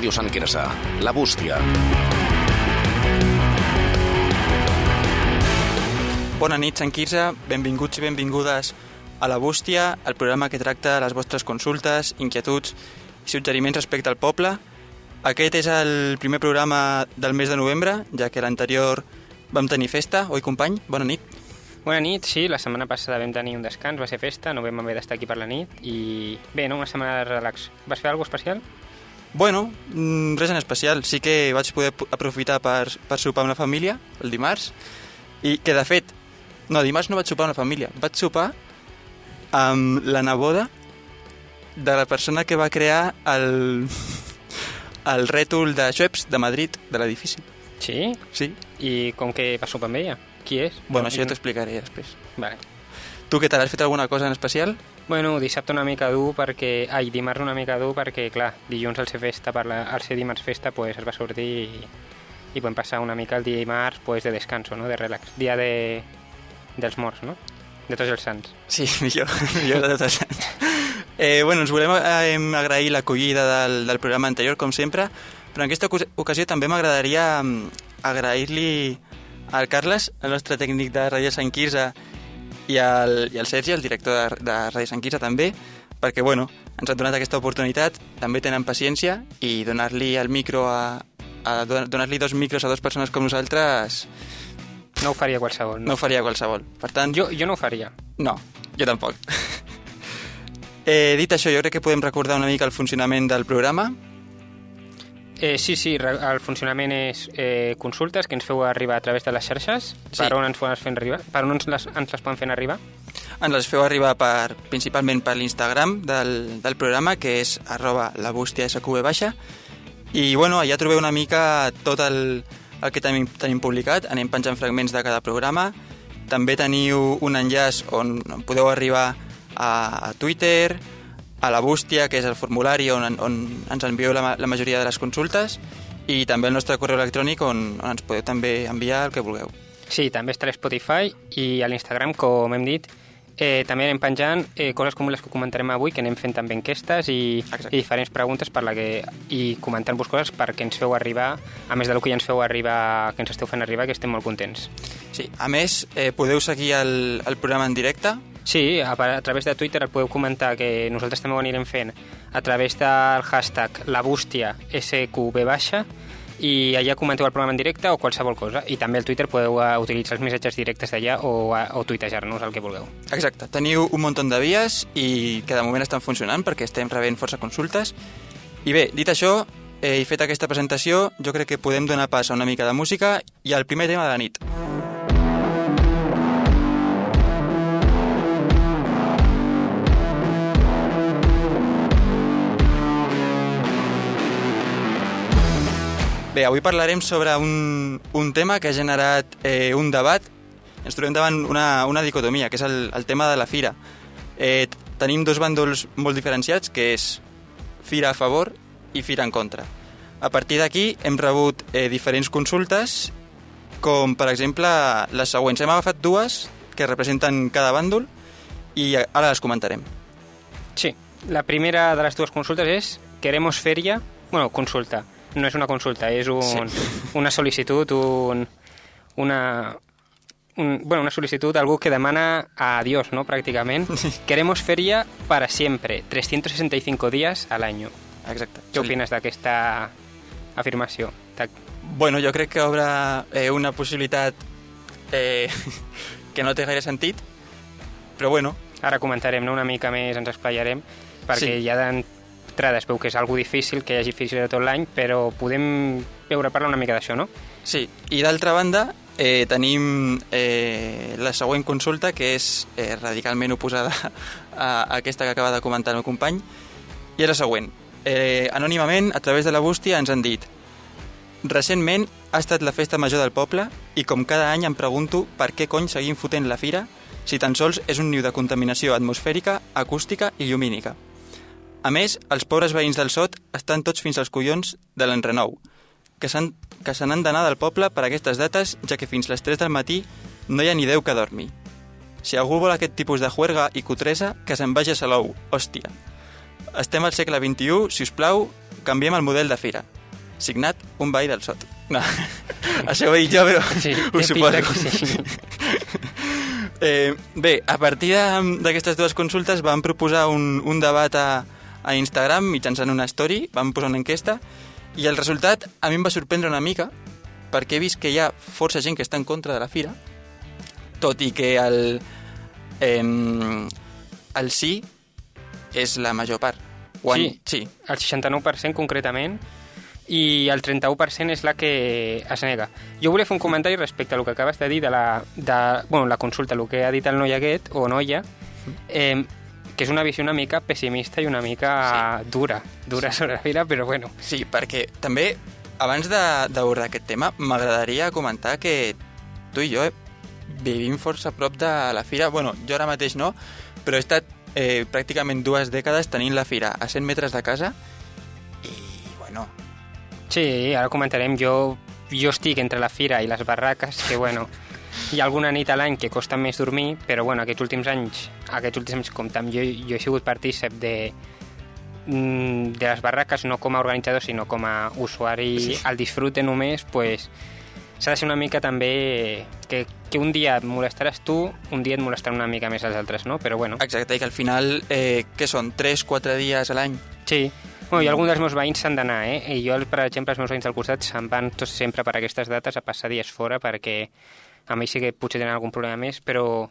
Ràdio Sant Quirze, La Bústia. Bona nit, Sant Quirze. Benvinguts i benvingudes a La Bústia, el programa que tracta les vostres consultes, inquietuds i suggeriments respecte al poble. Aquest és el primer programa del mes de novembre, ja que l'anterior vam tenir festa. Oi, company? Bona nit. Bona nit, sí, la setmana passada vam tenir un descans, va ser festa, no vam haver d'estar aquí per la nit i bé, no, una setmana de relax. Vas fer alguna especial? Bueno, mm, res en especial. Sí que vaig poder aprofitar per, per sopar amb la família el dimarts i que, de fet, no, dimarts no vaig sopar amb la família. Vaig sopar amb la neboda de la persona que va crear el, el rètol de Schweppes de Madrid, de l'edifici. Sí? Sí? I com que vas sopar amb ella? Qui és? Bueno, això ja t'explicaré després. Vale. Tu què tal? Has fet alguna cosa en especial? Bueno, dissabte una mica dur perquè... Ai, dimarts una mica dur perquè, clar, dilluns al ser festa, per la... al ser dimarts festa, pues, es va sortir i, i podem passar una mica el dimarts pues, de descanso, no? de relax. Dia de... dels morts, no? De tots els sants. Sí, millor, millor de tots els eh, Bueno, ens volem eh, agrair l'acollida del, del programa anterior, com sempre, però en aquesta ocas- ocasió també m'agradaria mm, agrair-li al Carles, el nostre tècnic de Ràdio Sant Quirze, i al, i al Sergi, el director de, de Ràdio Sant Quirze també, perquè, bueno, ens han donat aquesta oportunitat, també tenen paciència, i donar-li el micro a, a donar-li dos micros a dues persones com nosaltres No ho faria qualsevol, no no? ho faria qualsevol. Per tant, Jo, jo no ho faria. no, jo tampoc. eh, dit això, jo crec que podem recordar una mica el funcionament del programa. Eh, sí, sí, el funcionament és eh, consultes que ens feu arribar a través de les xarxes. Sí. Per on ens, poden fent arribar? Per on ens les, ens les poden fer arribar? Ens les feu arribar per, principalment per l'Instagram del, del programa, que és arroba la bústia SQV baixa. I bueno, allà trobeu una mica tot el, el que tenim, tenim publicat. Anem penjant fragments de cada programa. També teniu un enllaç on podeu arribar a, a Twitter, a la bústia, que és el formulari on, on ens envieu la, la majoria de les consultes, i també el nostre correu electrònic on, on ens podeu també enviar el que vulgueu. Sí, també està a Spotify i a l'Instagram, com hem dit, eh, també anem penjant eh, coses com les que comentarem avui, que anem fent també enquestes i, Exacte. i diferents preguntes per la que, i comentant-vos coses perquè ens feu arribar, a més del que ja ens feu arribar, que ens esteu fent arribar, que estem molt contents. Sí, a més, eh, podeu seguir el, el programa en directe, Sí, a, a través de Twitter el podeu comentar que nosaltres també ho anirem fent a través del hashtag la bústia SQB baixa i allà comenteu el programa en directe o qualsevol cosa i també al Twitter podeu eh, utilitzar els missatges directes d'allà o, eh, o tuitejar-nos el que vulgueu. Exacte, teniu un munt de vies i que de moment estan funcionant perquè estem rebent força consultes. I bé, dit això, eh, i fet aquesta presentació, jo crec que podem donar pas a una mica de música i al primer tema de la nit. Bé, avui parlarem sobre un, un tema que ha generat eh, un debat. Ens trobem davant una, una dicotomia, que és el, el tema de la fira. Eh, tenim dos bàndols molt diferenciats, que és fira a favor i fira en contra. A partir d'aquí hem rebut eh, diferents consultes, com per exemple les següents. Hem agafat dues que representen cada bàndol i ara les comentarem. Sí, la primera de les dues consultes és queremos feria, bueno, consulta, no és una consulta, és un, Sí. una sol·licitud, un, una, un, bueno, una sol·licitud d'algú que demana a Dios, ¿no?, pràcticament. Queremos feria para siempre, 365 días al año. Exacte. Què opines d'aquesta afirmació? Bueno, jo crec que obre eh, una possibilitat eh, que no té gaire sentit, però bueno, Ara comentarem no? una mica més, ens explayarem, perquè Sí. ja d'entrada es veu que és algo difícil, que hi hagi física tot l'any, però podem veure parlar una mica d'això, no? Sí, i d'altra banda eh, tenim eh, la següent consulta que és eh, radicalment oposada a aquesta que acaba de comentar el meu company i és la següent. Eh, anònimament, a través de la bústia, ens han dit Recentment ha estat la festa major del poble i com cada any em pregunto per què cony seguim fotent la fira si tan sols és un niu de contaminació atmosfèrica, acústica i llumínica. A més, els pobres veïns del Sot estan tots fins als collons de l'enrenou, que s'han- que se n'han d'anar del poble per aquestes dates, ja que fins les 3 del matí no hi ha ni Déu que dormi. Si algú vol aquest tipus de juerga i cutresa, que se'n vagi a Salou, hòstia. Estem al segle XXI, si us plau, canviem el model de fira. Signat un veí del Sot. No, això ho he dit jo, però Sí, ho suposo. que sí. Eh, bé, a partir d'aquestes dues consultes vam proposar un, un debat a, a Instagram mitjançant una story, vam posar una enquesta i el resultat a mi em va sorprendre una mica perquè he vist que hi ha força gent que està en contra de la fira tot i que el, eh, el sí és la major part. Quan, Sí. sí. El 69% concretament i el 31% és la que es nega. Jo volia fer un comentari respecte a el que acabes de dir de la, de, bueno, la consulta, el que ha dit el noi aquest, o noia, eh, que és una visió una mica pessimista i una mica dura, dura sobre la fira, però bueno. Sí, perquè també, abans d'abordar aquest tema, m'agradaria comentar que tu i jo eh, vivim força a prop de la fira. Bueno, jo ara mateix no, però he estat eh, pràcticament dues dècades tenint la fira a 100 metres de casa i, bueno, Sí, ara comentarem, jo, jo estic entre la fira i les barraques, que bueno, hi ha alguna nit a l'any que costa més dormir, però bueno, aquests últims anys, aquests últims anys, com tam, jo, jo he sigut partícip de, mm, de les barraques, no com a organitzador, sinó com a usuari Sí. al disfrute només, pues, s'ha de ser una mica també que, que un dia et molestaràs tu, un dia et molestaran una mica més els altres, no? Però bueno, exacte, i que al final, eh, què són, 3-4 dies a l'any? Sí. Bueno, i alguns dels meus veïns s'han d'anar, eh? I jo, per exemple, els meus veïns del costat se'n van tots sempre per aquestes dates a passar dies fora perquè a mi sí que potser tenen algun problema més, però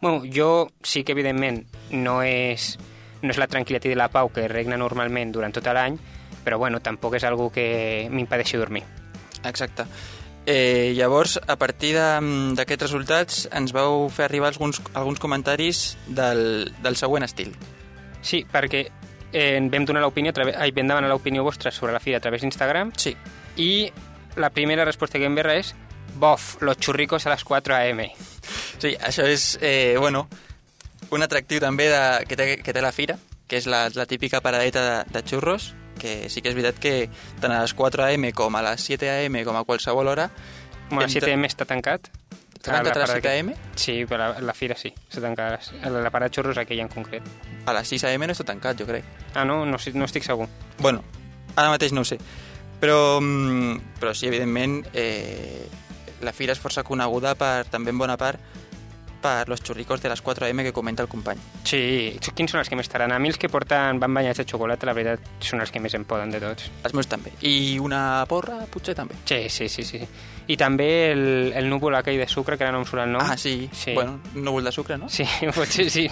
bueno, jo sí que evidentment no és, no és la tranquil·litat i la pau que regna normalment durant tot l'any, però bueno, tampoc és algo que m'impedeixi dormir. Exacte. Eh, llavors, a partir de- d'aquests resultats, ens vau fer arribar alguns, alguns comentaris del, del següent estil. Sí, perquè eh, vam donar l'opinió, ai, vam demanar l'opinió vostra sobre la fira a través d'Instagram Sí, i la primera resposta que em ve és Bof, los churricos a les 4 a.m. Sí, això és, eh, bueno, un atractiu també de, que, té, que té la fira, que és la, la típica paradeta de, de xurros, que sí que és veritat que tant a les 4 am com a les 7 am com a qualsevol hora... Bueno, el Entre- 7M està tancat. Està tancat a la les parada 7 que- am? Sí, però la, la fira sí, està tancada. La, la parada de xurros aquella en concret. A les 6 am no està tancat, jo crec. Ah, no? No, no estic segur. Bueno, ara mateix no ho sé. Però, mm, però sí, evidentment, eh, la fira és força coneguda per, també en bona part per los xurricos de les 4 am que comenta el company. Sí, quins són els que més estaran? A mi els que porten van banyats de xocolata, la veritat, són els que més em poden de tots. Els meus també. I una porra, potser també. Sí, sí, sí, sí. I també el, el núvol aquell de sucre, que ara no em surt el nom. Ah, sí. Sí. Bueno, núvol de sucre, no? Sí, potser sí.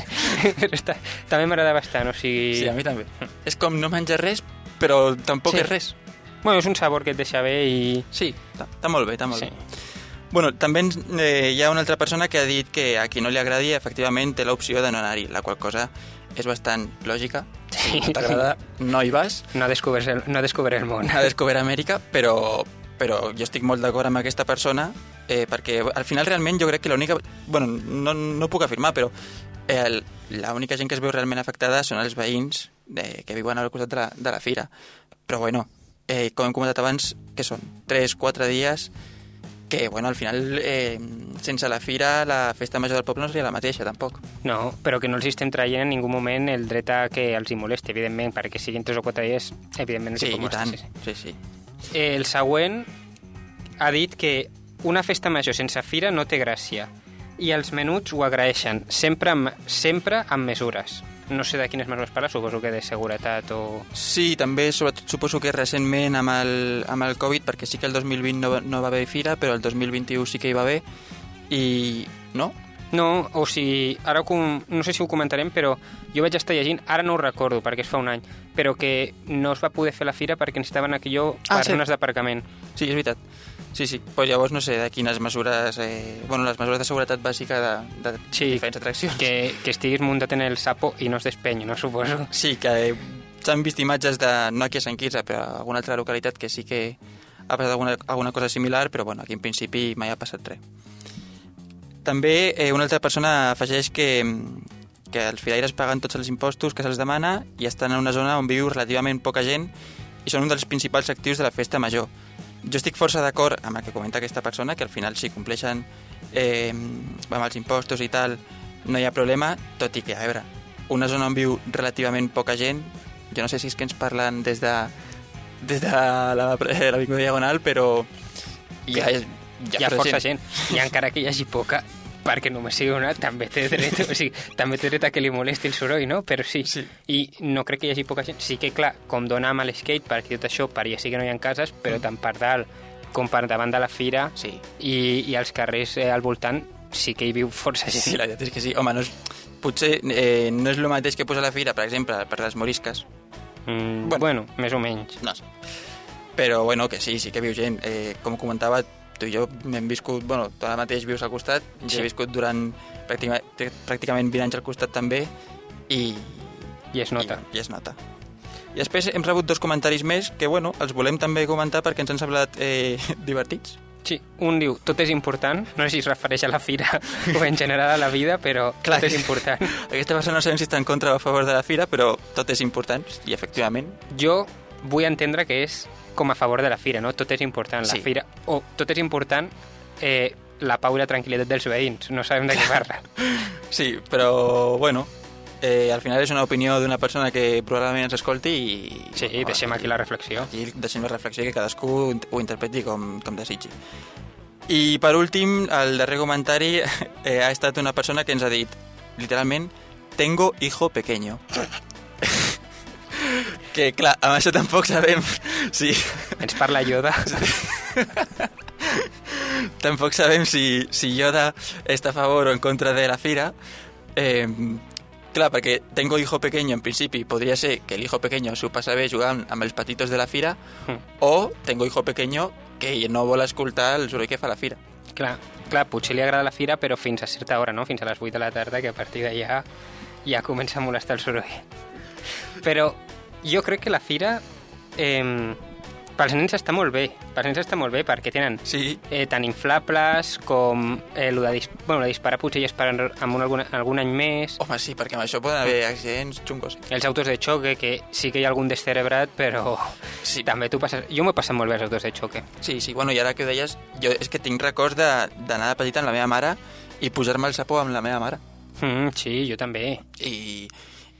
Però està, també m'agrada bastant, o sigui... Sí, a mi també. És com no menjar res, però tampoc Sí. és res. Bueno, és un sabor que et deixa bé i... Sí, està molt bé, està molt Sí. bé. Bueno, també eh, hi ha una altra persona que ha dit que a qui no li agradi, efectivament, té l'opció de no anar-hi, la qual cosa és bastant lògica. Si no t'agrada, no hi vas. No descobres el, no descobres el món. a Descobrir Amèrica, però, però jo estic molt d'acord amb aquesta persona eh, perquè al final realment jo crec que l'única... Bueno, no, no puc afirmar, però eh, l'única gent que es veu realment afectada són els veïns de, que viuen al costat de la, de la fira. Però bueno, eh, com hem comentat abans, que són 3-4 dies que, bueno, al final, eh, sense la fira, la festa major del poble no seria la mateixa, tampoc. No, però que no els estem traient en ningú moment el dret a que els hi molesti, evidentment, perquè siguin tres o quatre dies, evidentment no Sí, i tant. molestar, Sí, sí. Eh, El següent ha dit que una festa major sense fira no té gràcia i els menuts ho agraeixen, sempre amb, sempre amb mesures. No sé de quines mesures parla, suposo que de seguretat o... Sí, també sobretot suposo que recentment amb el, amb el Covid, perquè sí que el 2020 no, no va haver fira, però el 2021 sí que hi va haver, i no? No, o sigui, ara com, no sé si ho comentarem, però jo vaig estar llegint, ara no ho recordo perquè és fa un any, però que no es va poder fer la fira perquè necessitaven aquello Ah, per sí. d'aparcament. Sí, és veritat. Sí, sí. Pues llavors no sé de quines mesures... Eh, bueno, les mesures de seguretat bàsica de, de Sí, diferents atraccions. Que, que estiguis muntat en el sapo i no es despenyi, no suposo. Sí, que s'han vist imatges de, no aquí a Sant Quirze, però a alguna altra localitat que sí que ha passat alguna, alguna cosa similar, però bueno, aquí en principi mai ha passat res. També eh, una altra persona afegeix que, que els filaires paguen tots els impostos que se'ls demana i estan en una zona on viu relativament poca gent i són un dels principals actius de la festa major. Jo estic força d'acord amb el que comenta aquesta persona, que al final si compleixen eh, amb els impostos i tal, no hi ha problema, tot i que, a veure, una zona on viu relativament poca gent, jo no sé si és que ens parlen des de des de la- l'Avinguda Diagonal, però hi ha, Hi ha força gent. I encara que hi hagi poca, perquè només sigui una, també té dret, o sigui, també té dret a que li molesti el soroll, no? Però sí. Sí. I no crec que hi hagi poca gent. Sí que, clar, com dona amb l'skatepark i tot això, per ja sí que no hi ha cases, però tant per dalt com per davant de la fira Sí. i, i als carrers eh, al voltant sí que hi viu força gent. Sí, la veritat és que sí. Home, no és, potser eh, no és el mateix que posa la fira, per exemple, per les morisques. Mm, Bueno. bueno. bueno, més o menys. No sé. Però, bueno, que sí, sí que viu gent. Eh, com comentava, tu i jo hem viscut... Bueno, tu ara mateix vius al costat, sí. Jo he viscut durant pràcticament 20 anys al costat també, i... I es nota. I, I es nota. I després hem rebut dos comentaris més que, bueno, els volem també comentar perquè ens han semblat eh, divertits. Sí, un diu, tot és important, no sé si es refereix a la fira o en general a la vida, però Clar. tot és important. Aquesta persona no sabem si està en contra o a favor de la fira, però tot és important, i efectivament, Jo vull entendre que és com a favor de la fira, no? Tot és important, la Sí. fira... O tot és important eh, la pau i la tranquil·litat dels veïns, no sabem de què parla. sí, però, bueno, eh, al final és una opinió d'una persona que probablement ens escolti i... Sí, deixem aquí la reflexió. Aquí deixem la reflexió que cadascú ho interpreti com, com desitgi. I per últim, el darrer comentari eh, ha estat una persona que ens ha dit, literalment, tengo hijo pequeño. Que, clar, amb això tampoc sabem si... Ens parla Yoda. tampoc sabem si, si Yoda està a favor o en contra de la fira. Eh, clar, perquè tengo hijo pequeño, en principi, podria ser que el hijo pequeño s'ho passa bé jugant amb els petitos de la fira, Mm. o tengo hijo pequeño que no vol escoltar el soroll que fa la fira. Clar, clar, potser li agrada la fira, però fins a certa hora, no? Fins a les 8 de la tarda, que a partir d'allà ja comença a molestar el soroll. Però jo crec que la fira... Eh, pels nens està molt bé, pels nens està molt bé perquè tenen Sí, eh, tant inflables com eh, lo de dis bueno, la disparar potser ja es paren amb un, algun, algun any més home, sí, perquè amb això poden haver accidents xungos. els autos de xoque, que sí que hi ha algun descerebrat, però Sí. també tu passes... Jo m'ho he passat molt bé als autos de xoque. Sí, sí, bueno, i ara que ho deies, jo és que tinc records de- d'anar de petita amb la meva mare i posar-me el sapo amb la meva mare. Mm, sí, jo també. I,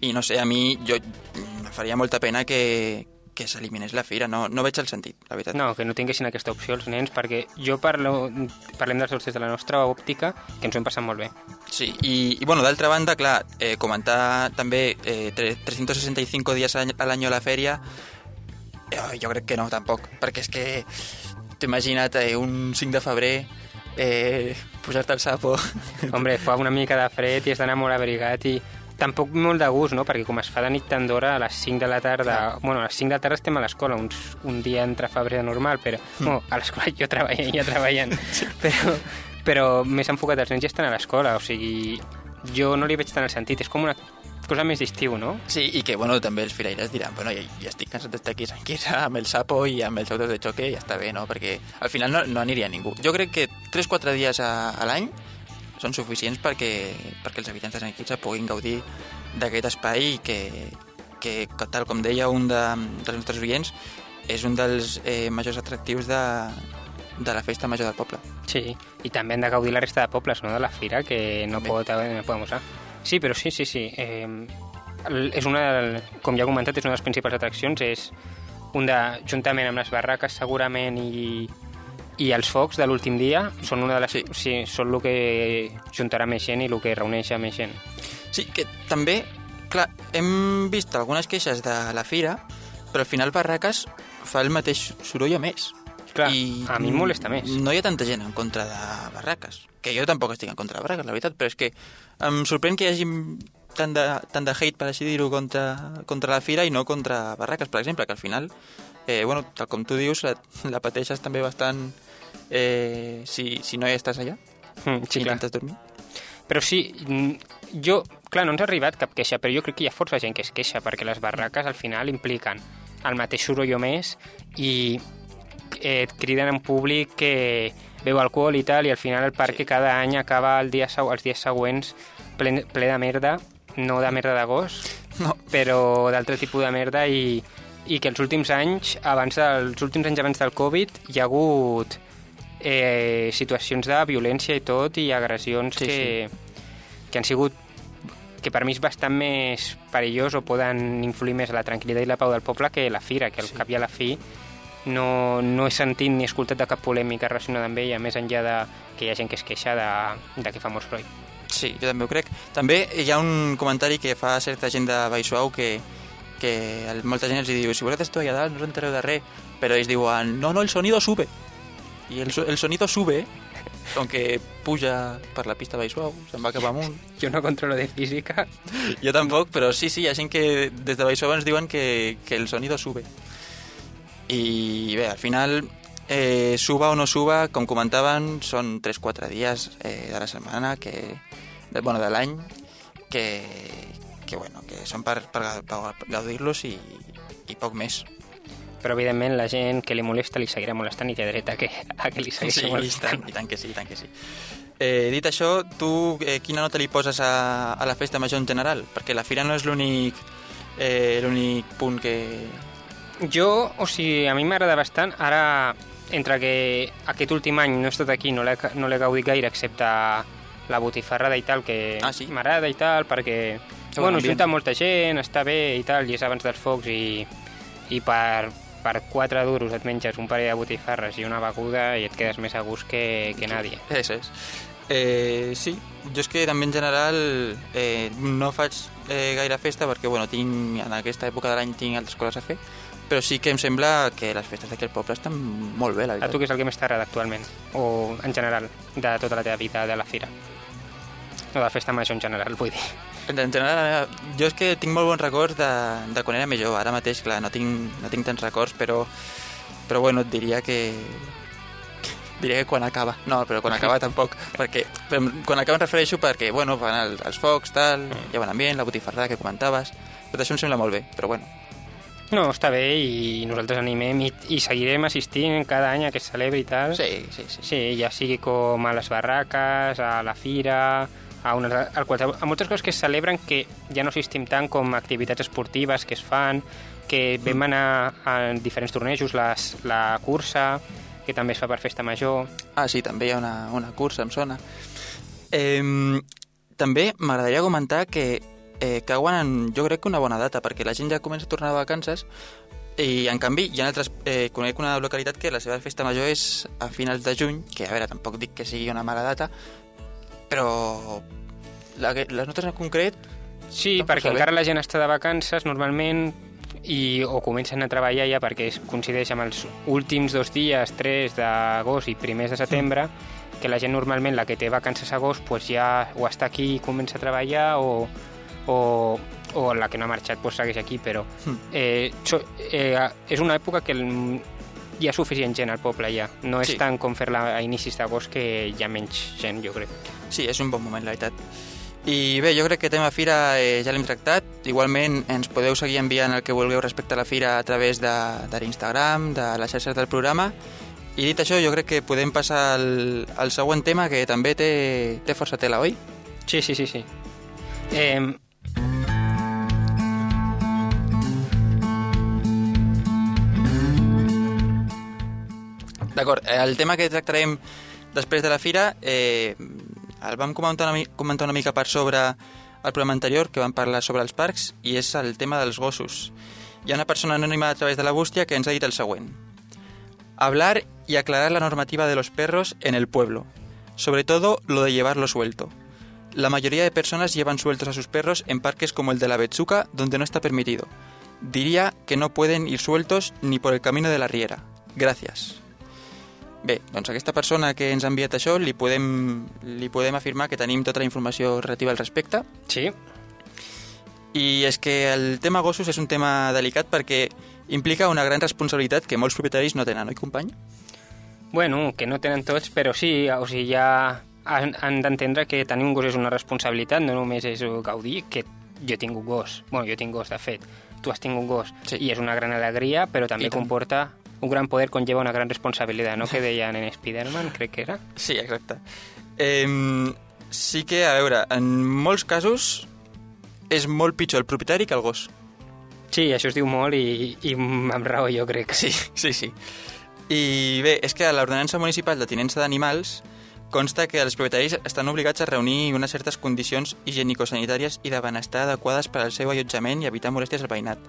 i no sé, a mi jo em faria molta pena que, que s'eliminés la fira, no, no veig el sentit, la veritat. No, que no tinguessin aquesta opció els nens, perquè jo parlo, parlem dels des de la nostra òptica, que ens ho hem passat molt bé. Sí, i, i bueno, d'altra banda, clar, eh, comentar també eh, tre- 365 dies a a l'any a la fèria, eh, jo crec que no, tampoc, perquè és que t'ho imagina't eh, un 5 de febrer eh, posar-te el sapo... Hombre, fa una mica de fred i has d'anar molt abrigat i tampoc molt de gust, no? Perquè com es fa de nit tan d'hora, a les 5 de la tarda... Clar. Bueno, a les 5 de la tarda estem a l'escola, uns, un dia entre febrer normal, però... Mm. Bueno, a l'escola jo treballant, ja treballant. Però, però més enfocat els nens ja estan a l'escola, o sigui... Jo no li veig tant el sentit, és com una cosa més d'estiu, no? Sí, i que, bueno, també els firaires diran, bueno, ja, ja estic cansat d'estar aquí tranquil·la amb el sapo i amb els autos de xoque, ja està bé, no? Perquè al final no, no aniria ningú. Jo crec que 3-4 dies a, a l'any són suficients perquè, perquè els habitants de Sant Quirze puguin gaudir d'aquest espai que, que, que, tal com deia un de, dels nostres oients, és un dels eh, majors atractius de, de la festa major del poble. Sí, i també han de gaudir la resta de pobles, no?, de la fira, que no Bé. pot, no podem usar. Sí, però sí, sí, sí. Eh, és una, com ja he comentat, és una de les principals atraccions, és un de, juntament amb les barraques segurament i, i els focs de l'últim dia, són una de les, Sí. sí. són el que juntarà més gent i el que reuneix a més gent. Sí, que també, clar, hem vist algunes queixes de la fira, però al final Barraques fa el mateix soroll o més. Clar, a mi em molesta més. No hi ha tanta gent en contra de Barraques, que jo tampoc estic en contra de Barraques, la veritat, però és que em sorprèn que hi hagi tant de, tant de hate, per així dir-ho, contra, contra la fira i no contra Barraques, per exemple, que al final, eh, bueno, tal com tu dius, la, la pateixes també bastant eh, si, si no hi estàs allà, Mm, sí, clar. intentes dormir. Però sí, mm, jo, clar, no ens ha arribat cap queixa, però jo crec que hi ha força gent que es queixa, perquè les barraques al final impliquen el mateix soroll o més i eh, et criden en públic que beu alcohol i tal, i al final el parc Sí. cada any acaba el dia, els dies següents ple, ple de merda, no de merda de gos, No, però d'altre tipus de merda i, i que els últims anys, abans dels últims anys abans del Covid, hi ha hagut eh, situacions de violència i tot i agressions Sí, que, que han sigut que per mi és bastant més perillós o poden influir més a la tranquil·litat i la pau del poble que la fira, que al Sí. cap i a la fi no, no he sentit ni escoltat de cap polèmica relacionada amb ella, més enllà de que hi ha gent que es queixa de, de que fa molt soroll. Sí, jo també ho crec. També hi ha un comentari que fa certa gent de Baixuau que, que molta gent els diu si voleu estar allà dalt no us entereu de res, però ells diuen no, no, el sonido sube. I el, el sonido sube, aunque puja per la pista Baixuau, se'n va cap amunt. Jo no controlo de física. Jo tampoc, però sí, sí, hi ha gent que des de Baixuau ens diuen que, que el sonido sube. I bé, al final, eh, suba o no suba, com comentaven, són 3-4 dies eh, de la setmana, que, de, bueno, de l'any, que, que, bueno, que són per, per, per gaudir-los i, i poc més. Però, evidentment, la gent que li molesta li seguirà molestant i té dret a que, a que li segueixi Sí, i molestant. tant, i tant que sí, i tant que sí. Eh, dit això, tu eh, quina nota li poses a, a la festa major en general? Perquè la fira no és l'únic eh, l'únic punt que... Jo, o sigui, a mi m'agrada bastant. Ara, entre que aquest últim any no he estat aquí, no l'he no gaudit gaire, excepte la botifarrada i tal, que Ah, sí? m'agrada i tal, perquè, bon bueno, ambient. junta molta gent, està bé i tal, i és abans dels focs i, i per, per 4 duros et menges un parell de botifarres i una beguda i et quedes més a gust que, que nadie. Eso és. Eh, sí, jo és que també en general eh, no faig eh, gaire festa perquè bueno, tinc, en aquesta època de l'any tinc altres coses a fer, però sí que em sembla que les festes d'aquí al poble estan molt bé, la A veritat. tu què és el que més t'agrada actualment? O en general, de tota la teva vida de la fira? O de la festa major en general, vull dir. En general, jo és que tinc molt bons records de, de quan era més jove. Ara mateix, clar, no tinc, no tinc tants records, però, però bueno, et diria que, diria que quan acaba. No, però quan acaba tampoc, perquè quan acaba em refereixo perquè, bueno, van el, els focs, tal, hi ha bon ambient, la botifarrada que comentaves, tot això em sembla molt bé, però bueno, No, està bé i nosaltres animem i, i seguirem assistint cada any a que es celebri i tal. sí, sí, sí. Sí, ja sigui com a les barraques, a la fira, a, unes, a, qualsevol, a moltes coses que es celebren que ja no assistim tant com activitats esportives que es fan, que vam anar a diferents tornejos, les, la cursa, que també es fa per festa major. Ah, sí, també hi ha una, una cursa, em sona. Eh, també m'agradaria comentar que eh, cauen en, jo crec que una bona data, perquè la gent ja comença a tornar de vacances i, en canvi, hi ha altres... Eh, conec una localitat que la seva festa major és a finals de juny, que, a veure, tampoc dic que sigui una mala data, però la, les notes en concret... Sí, perquè encara la gent està de vacances normalment i o comencen a treballar ja perquè es coincideix amb els últims dos dies, 3 d'agost i primers de setembre, que la gent normalment la que té vacances a agost pues ja o està aquí i comença a treballar o, o, o la que no ha marxat pues segueix aquí, però Hmm. eh, so, eh, és una època que el, hi ha suficient gent al poble ja. No és Sí. tant com fer-la a inicis d'agost que hi ha menys gent, jo crec. Sí, és un bon moment, la veritat. I bé, jo crec que tema fira eh, ja l'hem tractat. Igualment ens podeu seguir enviant el que vulgueu respecte a la fira a través de, de l'Instagram, de les xarxes del programa. I dit això, jo crec que podem passar al, al següent tema, que també té, té força tela, oi? Sí, sí, sí, sí. Eh, D'acord, eh, el tema que tractarem després de la fira eh, el vam comentar una, comentar una mica per sobre el programa anterior, que vam parlar sobre els parcs, i és el tema dels gossos. Hi ha una persona anònima a través de la bústia que ens ha dit el següent. Hablar y aclarar la normativa de los perros en el pueblo. Sobre todo lo de llevarlo suelto. La mayoría de personas llevan sueltos a sus perros en parques como el de la Betsuca, donde no está permitido. Diría que no pueden ir sueltos ni por el camino de la riera. Gracias. Bé, doncs aquesta persona que ens ha enviat això li podem, li podem afirmar que tenim tota la informació relativa al respecte. Sí, i és que el tema gossos és un tema delicat perquè implica una gran responsabilitat que molts propietaris no tenen, oi company? Bueno, que no tenen tots, però sí, o sigui, ja han, han d'entendre que tenir un gos és una responsabilitat, no només és gaudir, que jo tinc un gos, bueno, jo tinc gos, de fet, tu has tingut un gos, Sí. i és una gran alegria, però també comporta un gran poder conlleva una gran responsabilitat, no? Que deien en Spider-Man, crec que era. Sí, exacte. Eh, sí que, a veure, en molts casos és molt pitjor el propietari que el gos. Sí, això es diu molt i, i amb raó, jo crec. Sí, sí, sí. I bé, és que a l'ordenança municipal de tinença d'animals consta que els propietaris estan obligats a reunir unes certes condicions higienico-sanitàries i de benestar adequades per al seu allotjament i evitar molèsties al veïnat,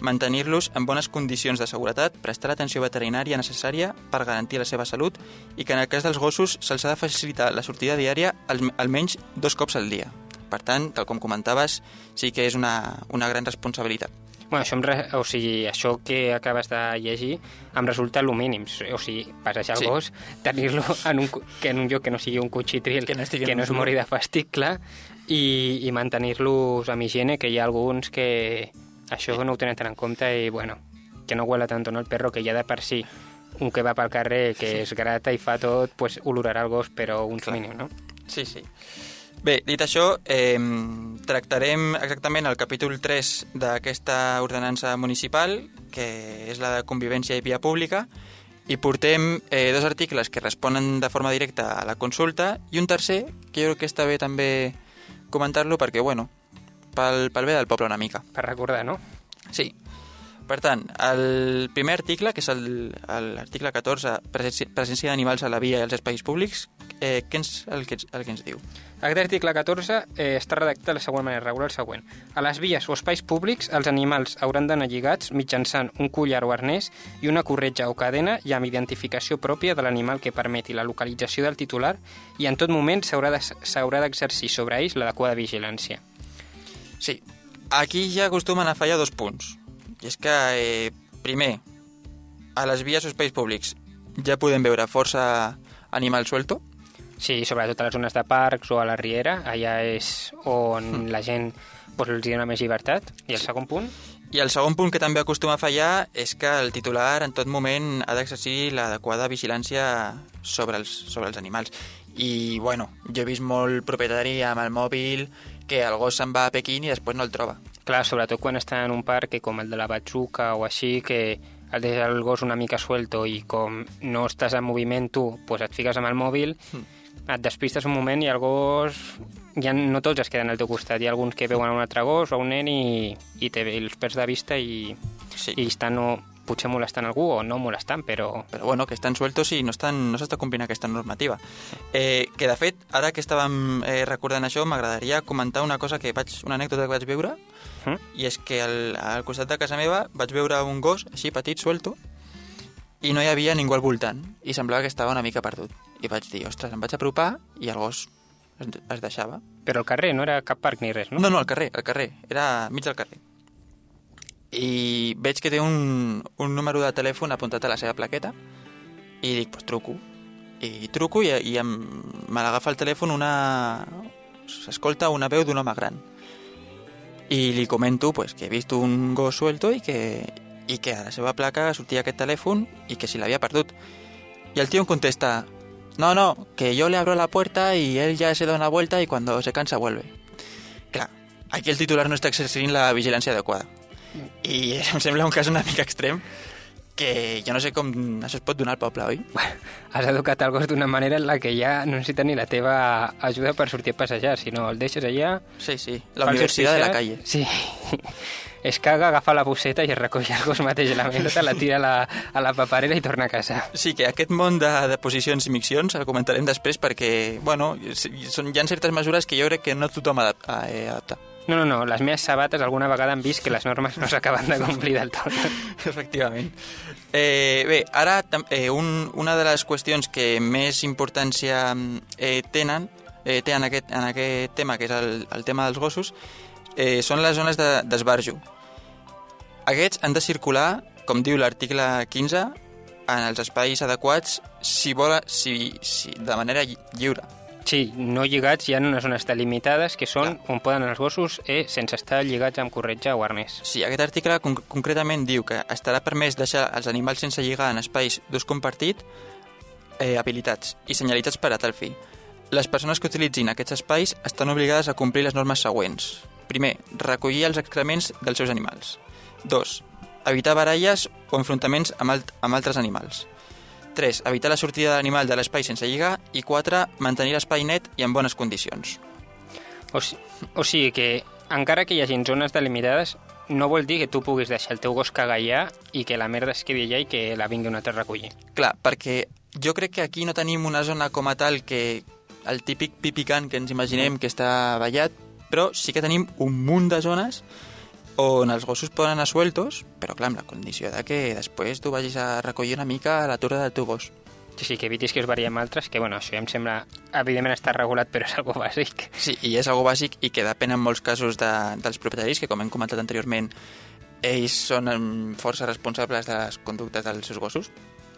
mantenir-los en bones condicions de seguretat, prestar l'atenció veterinària necessària per garantir la seva salut i que en el cas dels gossos se'ls ha de facilitar la sortida diària al- almenys dos cops al dia. Per tant, tal com comentaves, sí que és una, una gran responsabilitat. Bueno, això, re... o sigui, això que acabes de llegir em resulta el mínim. O sigui, passejar el Sí. gos, tenir-lo en, un, que en un lloc que no sigui un cotxitril, Que no que no es mori de fàstic, clar, i, i mantenir-los amb higiene, que hi ha alguns que això no ho tenen tant en compte i, bueno, que no huela tanto, no? El perro, que ja de per si un que va pel carrer, que es grata i fa tot, pues olorarà el gos, però uns Clar. mínim, no? Sí, sí. Bé, dit això, eh, tractarem exactament el capítol 3 d'aquesta ordenança municipal, que és la de convivència i via pública, i portem eh, dos articles que responen de forma directa a la consulta i un tercer, que jo crec que està bé també comentar-lo perquè, bueno, pel, pel bé del poble una mica. Per recordar, no? Sí. Per tant, el primer article, que és l'article 14, presència, d'animals a la via i als espais públics, eh, què ens, el, que, el que ens diu? Aquest article 14 eh, està redactat de la següent manera, regula el següent. A les vies o espais públics, els animals hauran d'anar lligats mitjançant un collar o arnès i una corretja o cadena i amb identificació pròpia de l'animal que permeti la localització del titular i en tot moment s'haurà de- s'haurà d'exercir sobre ells l'adequada vigilància. Sí, aquí ja acostumen a fallar dos punts. I és que, eh, primer, a les vies o espais públics ja podem veure força animal suelto, Sí, sobretot a les zones de parcs o a la riera, allà és on la gent pues, els dona més llibertat. I el segon punt? I el segon punt que també acostuma a fallar és que el titular en tot moment ha d'exercir l'adequada vigilància sobre els, sobre els animals. I, bueno, jo he vist molt propietari amb el mòbil que el gos se'n va a Pequín i després no el troba. Clar, sobretot quan està en un parc que com el de la Batxuca o així, que el deixes el gos una mica suelto i com no estàs en moviment tu, pues et fiques amb el mòbil, et despistes un moment i el gos... Ja no tots es queden al teu costat, hi ha alguns que veuen un altre gos o un nen i, i, te, els perds de vista i, Sí. i estan o, potser molestant algú o no molestant, però... Però bueno, que estan sueltos i no estan- no s'està complint aquesta normativa. Eh, que de fet, ara que estàvem eh, recordant això, m'agradaria comentar una cosa que vaig, una anècdota que vaig veure, Mm? i és que al, al costat de casa meva vaig veure un gos així petit, suelto, i no hi havia ningú al voltant, i semblava que estava una mica perdut. I vaig dir, ostres, em vaig apropar i el gos es, es deixava. Però al carrer no era cap parc ni res, no? No, no, al carrer, al carrer. Era mig del carrer. I veig que té un, un número de telèfon apuntat a la seva plaqueta i dic, pues truco. I truco i, i em, me l'agafa el telèfon una... s'escolta una veu d'un home gran. I li comento pues, que he vist un gos suelto i que, i que a la seva placa sortia aquest telèfon i que si l'havia perdut. Y el tío em contesta, no, no, que yo le abro la puerta y él ya se da una vuelta y cuando se cansa vuelve. Clar, aquí el titular no està exercint la vigilància adequada. I em sembla un cas una mica extrem que jo no sé com això es pot donar al poble, oi? Has educat el gos d'una manera en la que ja no necessita ni la teva ajuda per sortir a passejar, sinó el deixes allà... Sí, sí, la universitat de la calle. Sí. Es caga, agafa la bosseta i es recull el gos mateix a la melota, la tira a la, a la paperera i torna a casa. Sí, que aquest món de, de posicions i miccions el comentarem després perquè, bueno, són, hi ha certes mesures que jo crec que no tothom ha de adaptar. No, no, no, les meves sabates alguna vegada han vist que les normes no s'acaben de complir del tot. Efectivament. Eh, bé, ara eh, un, una de les qüestions que més importància eh, tenen eh, té en aquest, en aquest tema, que és el, el tema dels gossos, eh, són les zones de- d'esbarjo. Aquests han de circular, com diu l'article 15, en els espais adequats si vola, si, si, de manera lli- lliure. Sí, no lligats, hi ha unes zones delimitades que són on poden anar els gossos eh, sense estar lligats amb corretja o arnès. Sí, aquest article con concretament diu que estarà permès deixar els animals sense lligar en espais d'ús compartit eh, habilitats i senyalitzats per a tal fi. Les persones que utilitzin aquests espais estan obligades a complir les normes següents. Primer, recollir els excrements dels seus animals. 2. Evitar baralles o enfrontaments amb, alt amb altres animals. 3. Evitar la sortida de l'animal de l'espai sense lligar. I 4. Mantenir l'espai net i en bones condicions. O, si, o sigui que, encara que hi hagi zones delimitades, no vol dir que tu puguis deixar el teu gos cagar allà i que la merda es quedi allà i que la vingui un altre a recollir. Clar, perquè jo crec que aquí no tenim una zona com a tal que el típic pipicant que ens imaginem que està ballat, però sí que tenim un munt de zones on els gossos poden anar sueltos, però clar, amb la condició de que després tu vagis a recollir una mica a la torre del teu gos. Sí, sí, que evitis que us variem altres, que bueno, això ja em sembla, evidentment està regulat, però és algo bàsic. Sí, i és algo bàsic i que depèn en molts casos de, dels propietaris, que com hem comentat anteriorment, ells són força responsables de les conductes dels seus gossos.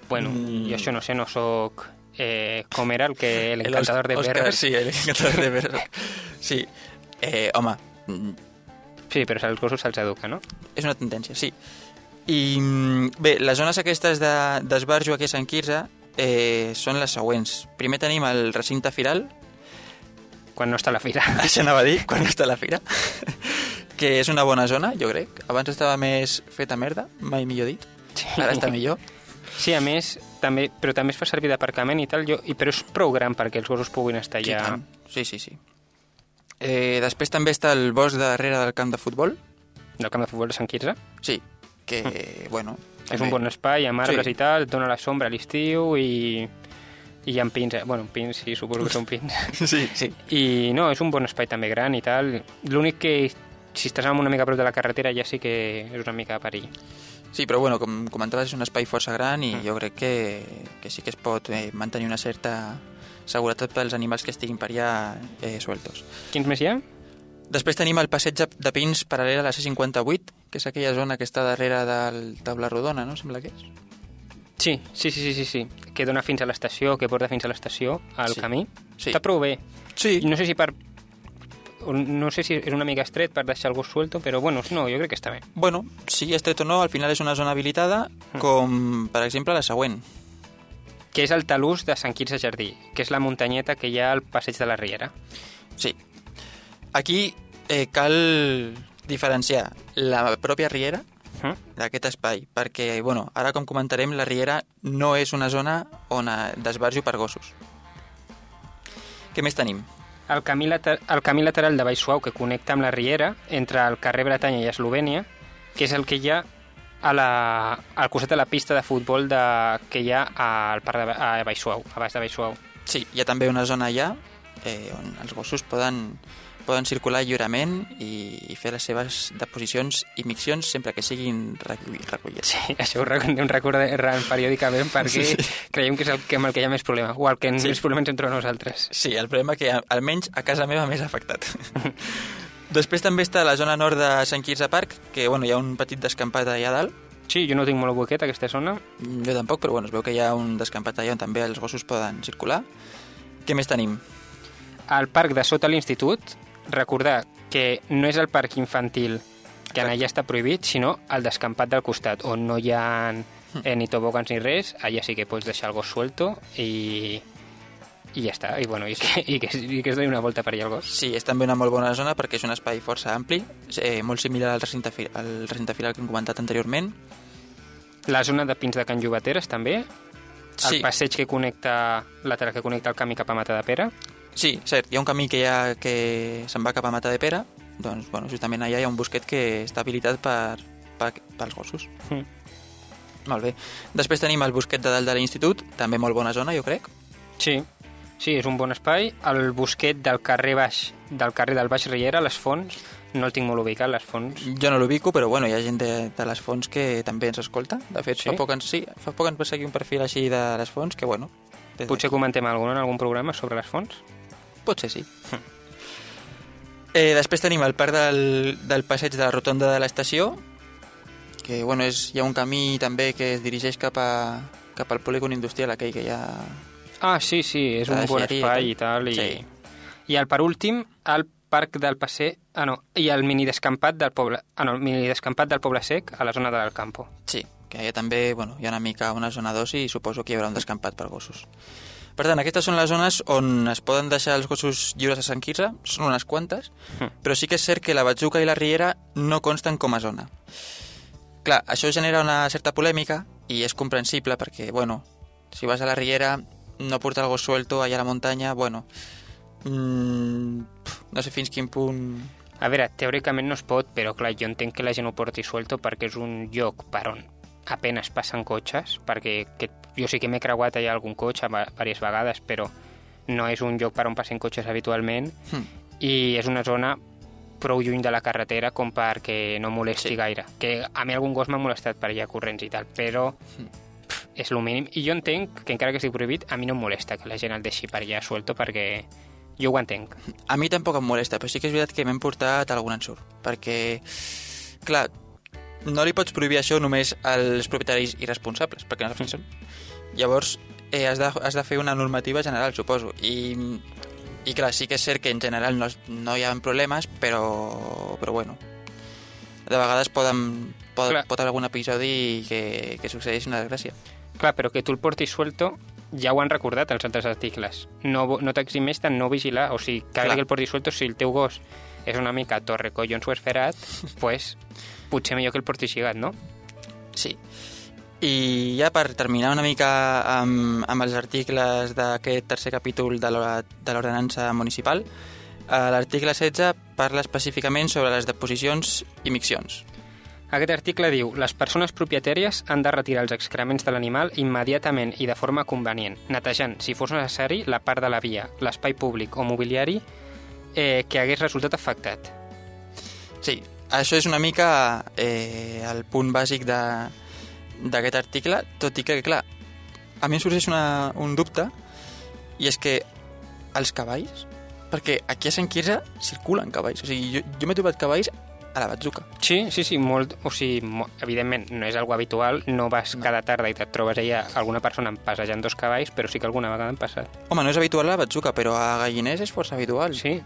Bueno, Mm. jo això no sé, no sóc... Eh, com era el que el El encantador de perros? Sí, el encantador de perros. Sí, eh, home, Sí, però als gossos se'ls educa, no? és una tendència, sí. I mm, bé, les zones aquestes de- d'esbarjo aquí a Sant Quirze eh, són les següents. Primer tenim el recinte firal, Quan no està la fira. això anava a dir, quan no està la fira, que és una bona zona, jo crec. Abans estava més feta merda, mai millor dit. Ara està millor. Sí, a més, també, però també es fa servir d'aparcament i tal, jo, i, però és prou gran perquè els gossos puguin estar Sí, allà. sí, sí. sí. Eh, després també està el bosc de darrere del camp de futbol. del camp de futbol de Sant Quirze. Sí, que, bueno... Mm. És un bon espai, amb arbres Sí. i tal, et dona la sombra a l'estiu i, i hi ha pins, eh? bueno, pins sí, suposo que són pins. Sí, sí. I no, és un bon espai també gran i tal. L'únic que si estàs una mica a prop de la carretera ja sí que és una mica perill. Sí, però bueno, com comentaves, és un espai força gran i Mm. jo crec que, que sí que es pot eh, mantenir una certa seguretat pels animals que estiguin per allà eh, sueltos. Quins més hi ha? Després tenim el passeig de- pins paral·lel a la C58, que és aquella zona que està darrere del taula rodona, no? Sembla que és. Sí, sí, sí, sí, sí, sí. que dona fins a l'estació, que porta fins a l'estació, al Sí. camí. Sí. Està prou bé. Sí. No sé si per... No sé si és una mica estret per deixar el gos suelto, però bueno, no, jo crec que està bé. Bueno, sigui estret o no, al final és una zona habilitada, com per exemple la següent. Que és el talús de Sant Quirze Jardí, que és la muntanyeta que hi ha al passeig de la Riera. Sí. Aquí eh, cal diferenciar la pròpia riera Mm? d'aquest espai, perquè, bueno, ara com comentarem, la riera no és una zona on d'esbarjo per gossos. Què més tenim? El camí, later el camí lateral de Baixuau que connecta amb la Riera entre el carrer Bretanya i Eslovènia, que és el que hi ha a la, al costat de la pista de futbol de, que hi ha al parc de, a Baixuau, a baix de Baixuau. Sí, hi ha també una zona allà eh, on els gossos poden, poden circular lliurement i, i fer les seves deposicions i miccions sempre que siguin recolli- recollits. Sí, això ho recordem recordem periòdicament perquè Sí. creiem que és el que, amb el que hi ha més problema, o el que Sí. més problemes entre nosaltres. Sí, el problema que almenys a casa meva m'és afectat. Després també està la zona nord de Sant Quirze Park, que bueno, hi ha un petit descampat allà dalt. Sí, jo no tinc molt boquet, aquesta zona. Jo tampoc, però bueno, es veu que hi ha un descampat allà on també els gossos poden circular. Què més tenim? Al parc de sota l'institut, recordar que no és el parc infantil que en allà està prohibit, sinó el descampat del costat, on no hi ha eh, ni tobogans ni res, allà sí que pots deixar el gos suelto i, i ja està, i, bueno, i, que, i, que, i que es doni una volta per allà el gos. Sí, és també una molt bona zona perquè és un espai força ampli, eh, molt similar al recinte, al recinte firal que hem comentat anteriorment. La zona de pins de Can Llobateres també, el Sí, passeig que connecta, lateral que connecta el camí cap a Mata de Pere, sí, cert, hi ha un camí que, ha, que se'n va cap a Mata de Pere, doncs bueno, justament allà hi ha un bosquet que està habilitat per, per, pels gossos. Mm. Molt bé. Després tenim el bosquet de dalt de l'institut, també molt bona zona, jo crec. Sí, sí, és un bon espai. El bosquet del carrer baix, del carrer del Baix Riera, les fonts, no el tinc molt ubicat, les fonts. Jo no l'ubico, però bueno, hi ha gent de, de les fonts que també ens escolta. De fet, Sí? fa, poc ens, sí, fa poc ens va seguir un perfil així de les fonts, que bueno... Potser comentem alguna en algun programa sobre les fonts. Potser sí. Eh, després tenim el parc del, del passeig de la rotonda de l'estació, que bueno, és, hi ha un camí també que es dirigeix cap, a, cap al polígon industrial aquell que hi ha... Ah, sí, sí, és un bon espai i tal. I, Sí. I el per últim, el parc del Passer... Ah, no, i el mini descampat del poble... Ah, no, el mini descampat del Poble Sec a la zona de l'Alcampo. Sí, que allà també bueno, hi ha una mica una zona d'oci i suposo que hi haurà un descampat per gossos. Per tant, aquestes són les zones on es poden deixar els gossos lliures a Sant Quirze, són unes quantes, Mm. però sí que és cert que la Batzuca i la Riera no consten com a zona. Clar, això genera una certa polèmica i és comprensible perquè, bueno, si vas a la Riera, no portar el gos suelto allà a la muntanya, bueno, mm, pf, no sé fins quin punt... A veure, teòricament no es pot, però clar, jo entenc que la gent ho porti suelto perquè és un lloc per on apenes passen cotxes, perquè que jo sí que m'he creuat allà algun cotxe diverses vegades, però no és un lloc per on passen cotxes habitualment Hm. i és una zona prou lluny de la carretera com perquè no molesti Sí. gaire. Que a mi algun gos m'ha molestat per allà corrents i tal, però pff, és el mínim. I jo entenc que encara que estigui prohibit, a mi no em molesta que la gent el deixi per allà suelto perquè jo ho entenc. A mi tampoc em molesta, però sí que és veritat que m'hem portat algun ensurt, perquè, clar, no li pots prohibir això només als propietaris irresponsables, perquè no saps són. Llavors, eh, has, de, has de fer una normativa general, suposo, i, i clar, sí que és cert que en general no, no hi ha problemes, però, però bueno, de vegades poden, pot, Clar. pot haver algun episodi que, que succeeix una desgràcia. Clar, però que tu el portis suelto ja ho han recordat els altres articles. No, no t'eximeix de no vigilar. O sigui, cada Clar. que el portis suelto, si el teu gos és una mica torre collons o esferat, pues, potser millor que el portis lligat, no? Sí. I ja per terminar una mica amb, amb els articles d'aquest tercer capítol de l'ordenança municipal, eh, l'article 16 parla específicament sobre les deposicions i miccions. Aquest article diu les persones propietàries han de retirar els excrements de l'animal immediatament i de forma convenient, netejant, si fos necessari, la part de la via, l'espai públic o mobiliari eh, que hagués resultat afectat. Sí, això és una mica eh, el punt bàsic d'aquest article, tot i que, clar, a mi em sorgeix una, un dubte, i és que els cavalls, perquè aquí a Sant Quirze circulen cavalls, o sigui, jo, jo m'he trobat cavalls a la batzuca. Sí, sí, sí, molt, o sigui, mo, evidentment no és algo habitual, no vas cada tarda i et trobes allà alguna persona passejant dos cavalls, però sí que alguna vegada han passat. Home, no és habitual a la batzuca, però a Galliners és força habitual. Sí.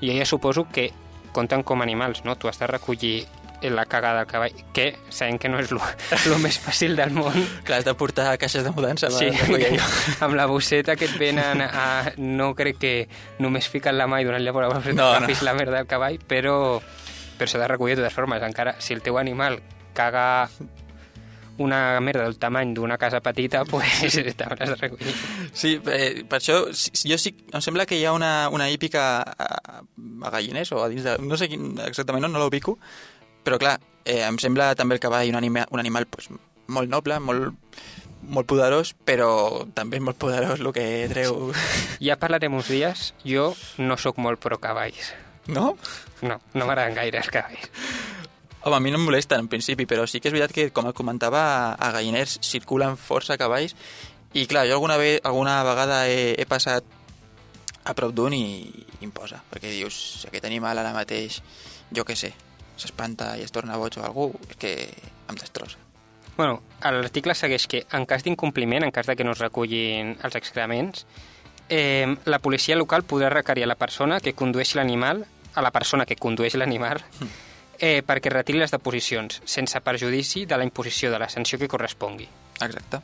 I ja suposo que compten com animals, no? Tu has de recollir la cagada del cavall, que sabem que no és el més fàcil del món. Clar, has de portar caixes de mudança. Sí, allò. amb la bosseta que et venen a... No crec que només fiquen la mà i donant-li a la bosseta No, no, no. no. la merda del cavall, però, però s'ha de recollir de totes formes. Encara, si el teu animal caga una merda del tamany d'una casa petita, pues t'hauràs de recollir. Sí, eh, per això jo sí, em sembla que hi ha una, una hípica a, a Galliners o a dins de... No sé quin, exactament, no, no l'ubico, però clar, eh, em sembla també el cavall un, anima, un animal pues, molt noble, molt, molt poderós, però també és molt poderós el que treu... Ja parlarem uns dies. Jo no sóc molt pro cavalls. No? No, no m'agraden gaire els cavalls. Home, a mi no em molesten en principi, però sí que és veritat que, com comentava, a Galliners circulen força cavalls i clar, jo alguna, ve, alguna vegada he, he passat a prop d'un i, i em posa, perquè dius, si aquest animal ara mateix, jo què sé, s'espanta i es torna boig o algú, és que em destrossa. Bueno, l'article segueix que en cas d'incompliment, en cas de que no es recullin els excrements, eh, la policia local podrà requerir a la persona que condueixi l'animal, a la persona que condueix l'animal, eh, perquè retiri les deposicions, sense perjudici de la imposició de la sanció que correspongui. Exacte.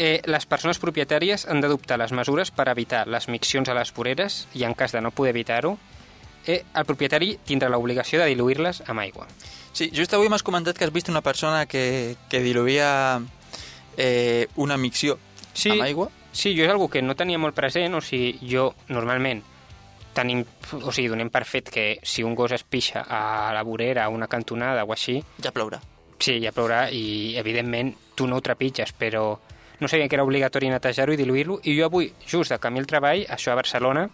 Eh, les persones propietàries han d'adoptar les mesures per evitar les miccions a les voreres i, en cas de no poder evitar-ho, eh, el propietari tindrà l'obligació de diluir-les amb aigua. Sí, just avui m'has comentat que has vist una persona que, que diluïa eh, una micció Sí, amb aigua. Sí, jo és algo que no tenia molt present, o sigui, jo normalment tenim, o sigui, donem per fet que si un gos es pixa a la vorera, a una cantonada o així, Ja plourà. sí, ja plourà i, evidentment, tu no ho trepitges, però no sabia que era obligatori netejar-ho i diluir-lo, i jo avui, just de camí al treball, això a Barcelona,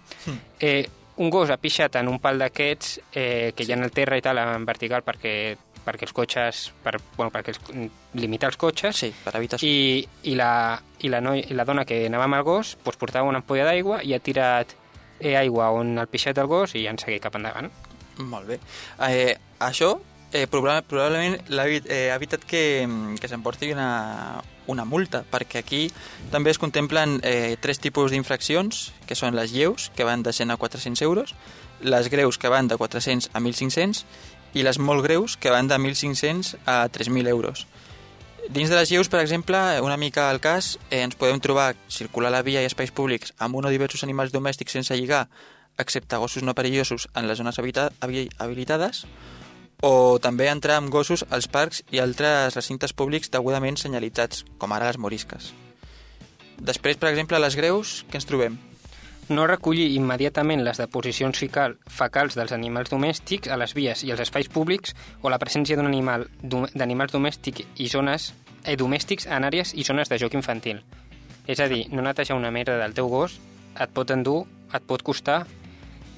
eh, un gos ha pixat en un pal d'aquests eh, que hi ha en el terra i tal, en vertical, perquè, perquè els cotxes, per, bueno, perquè els, limitar els cotxes, Sí, per evitar... i, i, la, i, la noi, i la dona que anava amb el gos doncs, portava una ampolla d'aigua i ha tirat eh, aigua on el pixat del gos i han seguit cap endavant. Molt bé. Eh, això eh, probable, probablement eh, ha evitat que, que s'emporti una, una multa, perquè aquí també es contemplen eh, tres tipus d'infraccions, que són les lleus, que van de 100 a 400 euros, les greus, que van de 400 a 1.500, i les molt greus, que van de 1.500 a 3.000 euros. Dins de les lleus, per exemple, una mica al cas, eh, ens podem trobar circular la via i espais públics amb un o diversos animals domèstics sense lligar, excepte gossos no perillosos en les zones habilitades, o també entrar amb gossos als parcs i altres recintes públics degudament senyalitzats, com ara les morisques. Després, per exemple, les greus, què ens trobem? No recollir immediatament les deposicions fecal, fecals dels animals domèstics a les vies i els espais públics o la presència d'un animal d'animals domèstics i zones eh, domèstics en àrees i zones de joc infantil. És a dir, no netejar una merda del teu gos et pot endur, et pot costar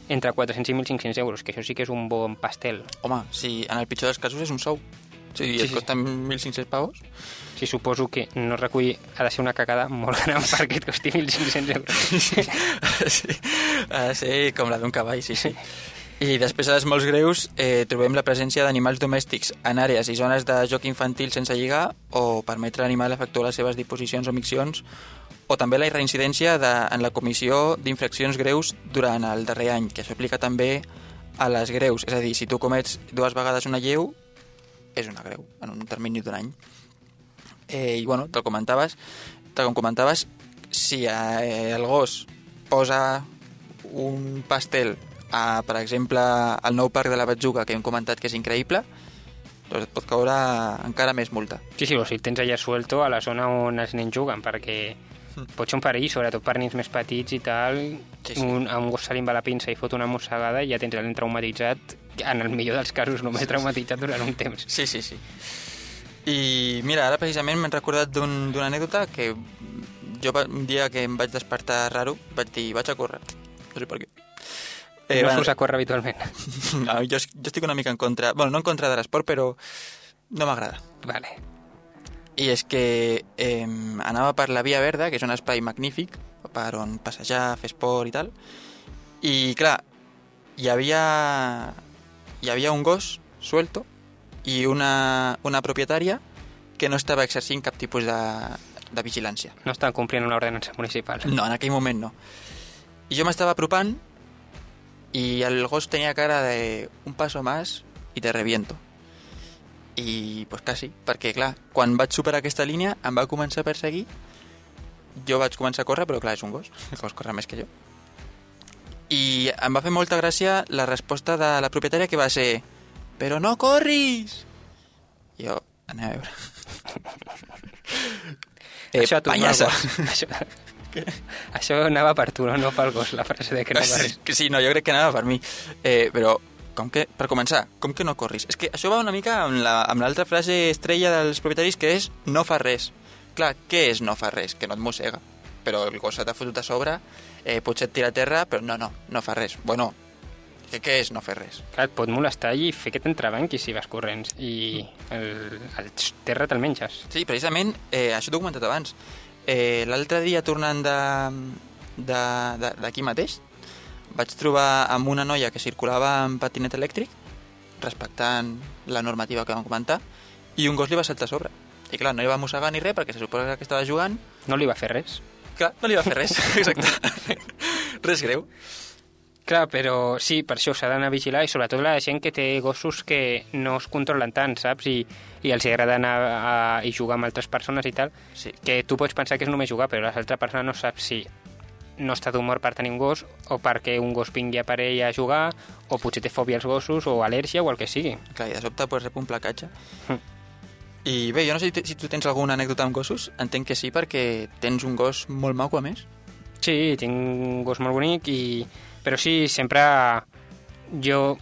entre 400 i 1.500 euros, que això sí que és un bon pastel. Home, si en el pitjor dels casos és un sou. Si Sí, sí, et sí. costa 1.500 pavos... Sí, suposo que no recollir ha de ser una cagada molt gran perquè et costi 1.500 euros. sí, ha de ser com la d'un cavall, sí, sí. I després a les molts greus eh, trobem la presència d'animals domèstics en àrees i zones de joc infantil sense lligar o permetre a l'animal efectuar les seves disposicions o miccions o també la reincidència de, en la comissió d'infraccions greus durant el darrer any, que això aplica també a les greus. És a dir, si tu comets dues vegades una lleu, és una greu, en un termini d'un any. Eh, I bueno, te'l comentaves, tal com comentaves, si eh, el gos posa un pastel a, per exemple, al nou parc de la Batzuga, que hem comentat que és increïble, doncs et pot caure encara més multa. Sí, sí, o si el tens allà suelto a la zona on els nens juguen, perquè pot ser un perill, sobretot per nens més petits i tal. Sí, sí. Un, a un gos se li va la pinça i fot una mossegada i ja tens el nen traumatitzat, en el millor dels casos només traumatitzat durant un temps. Sí, sí, sí. I mira, ara precisament m'he recordat d'un- d'una anècdota que jo un dia que em vaig despertar raro vaig dir, vaig a córrer. No sé per què. Eh, no surts a córrer habitualment. no, jo, jo estic una mica en contra... Bueno, no en contra de l'esport, però no m'agrada. Vale. I és que eh, anava per la Via Verda, que és un espai magnífic per on passejar, fer esport i tal. I, clar, hi havia, hi havia un gos suelto i una, una propietària que no estava exercint cap tipus de, de vigilància. No estan complint una ordenança municipal. No, en aquell moment no. I jo m'estava apropant i el gos tenia cara de un paso más i te reviento. I pues quasi, perquè clar, quan vaig superar aquesta línia em va començar a perseguir jo vaig començar a córrer, però clar, és un gos el gos corre més que jo i em va fer molta gràcia la resposta de la propietària que va ser però no corris jo, anem a veure eh, això a tu, no, això, això anava per tu, no, no pel gos, la frase de que no Sí, corris. que sí, no, jo crec que anava per mi. Eh, però, com que, per començar, com que no corris? És que això va una mica amb la- l'altra frase estrella dels propietaris, que és no fa res. Clar, què és no fa res? Que no et mossega. Però el gos t'ha fotut a sobre, eh, potser et tira a terra, però no, no, no fa res. Bueno, que què és no fer res? Clar, et pot molestar i fer que t'entrebanquis si vas corrents i el, el terra te'l menges. Sí, precisament, eh, això t'ho he comentat abans. Eh, L'altre dia, tornant d'aquí mateix, vaig trobar amb una noia que circulava amb patinet elèctric, respectant la normativa que vam comentar, i un gos li va saltar a sobre. I clar, no li va mossegar ni res, perquè se suposa que estava jugant. No li va fer res. Clar, no li va fer res, exacte. res greu. Clar, però sí, per això s'ha d'anar a vigilar i sobretot la gent que té gossos que no es controlen tant, saps? I, i els agrada anar a, i jugar amb altres persones i tal, Sí. que tu pots pensar que és només jugar, però l'altra persona no sap si no està d'humor per tenir un gos o perquè un gos vingui a per ell a jugar o potser té fòbia als gossos o al·lèrgia o el que sigui. Clar, i de sobte pues, rep un placatge. Hm. I bé, jo no sé si tu tens alguna anècdota amb gossos. Entenc que sí, perquè tens un gos molt maco, a més. Sí, tinc un gos molt bonic, i... però sí, sempre jo,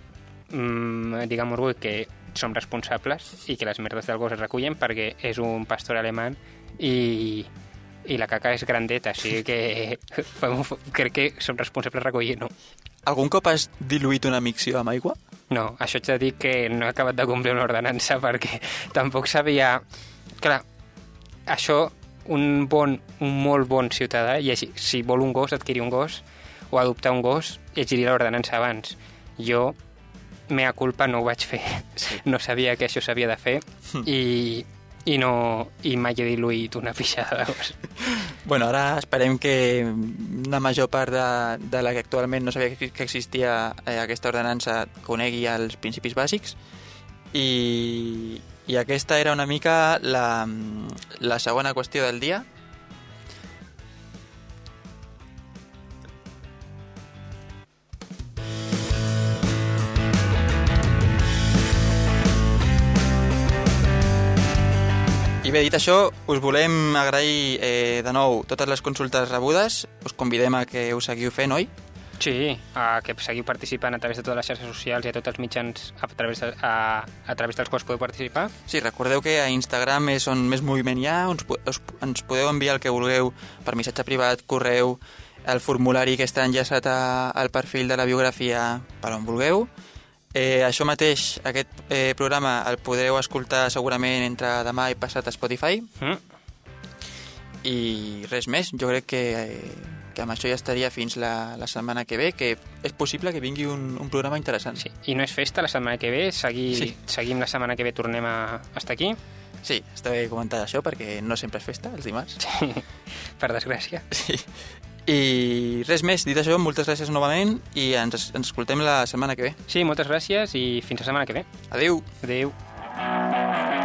mmm, diguem orgull que som responsables i que les merdes del gos es recullen perquè és un pastor alemany i, i la caca és grandeta, sigui que crec que som responsables recollint-ho. Algun cop has diluït una micció amb aigua? No, això ets de dir que no he acabat de complir una ordenança perquè tampoc sabia... Clar, això un bon, un molt bon ciutadà, i així, si vol un gos, adquirir un gos o adoptar un gos, llegiria l'ordenança abans. Jo, mea culpa, no ho vaig fer. Sí. No sabia que això s'havia de fer i, i, no, i mai he diluït una pixada de gos. Bueno, ara esperem que una major part de, de la que actualment no sabia que, que existia eh, aquesta ordenança conegui els principis bàsics i, i aquesta era una mica la, la segona qüestió del dia. Bé, dit això, us volem agrair eh, de nou totes les consultes rebudes. Us convidem a que ho seguiu fent, oi? Sí, uh, que seguiu participant a través de totes les xarxes socials i a tots els mitjans a través, de, a, a través dels quals podeu participar. Sí, recordeu que a Instagram és on més moviment hi ha, ens, us, ens podeu enviar el que vulgueu per missatge privat, correu, el formulari que està enllaçat a, al perfil de la biografia per on vulgueu. Eh, això mateix, aquest eh, programa el podreu escoltar segurament entre demà i passat a Spotify Mm? i res més. Jo crec que, eh, que amb això ja estaria fins la, la setmana que ve, que és possible que vingui un, un programa interessant. Sí. I no és festa la setmana que ve, segui, Sí. seguim la setmana que ve, tornem a estar aquí, sí, està bé comentar això perquè no sempre és festa, els dimarts. per desgràcia. Sí. I res més, dit això, moltes gràcies novament i ens, ens escoltem la setmana que ve. Sí, moltes gràcies i fins la setmana que ve. Adéu. Adéu.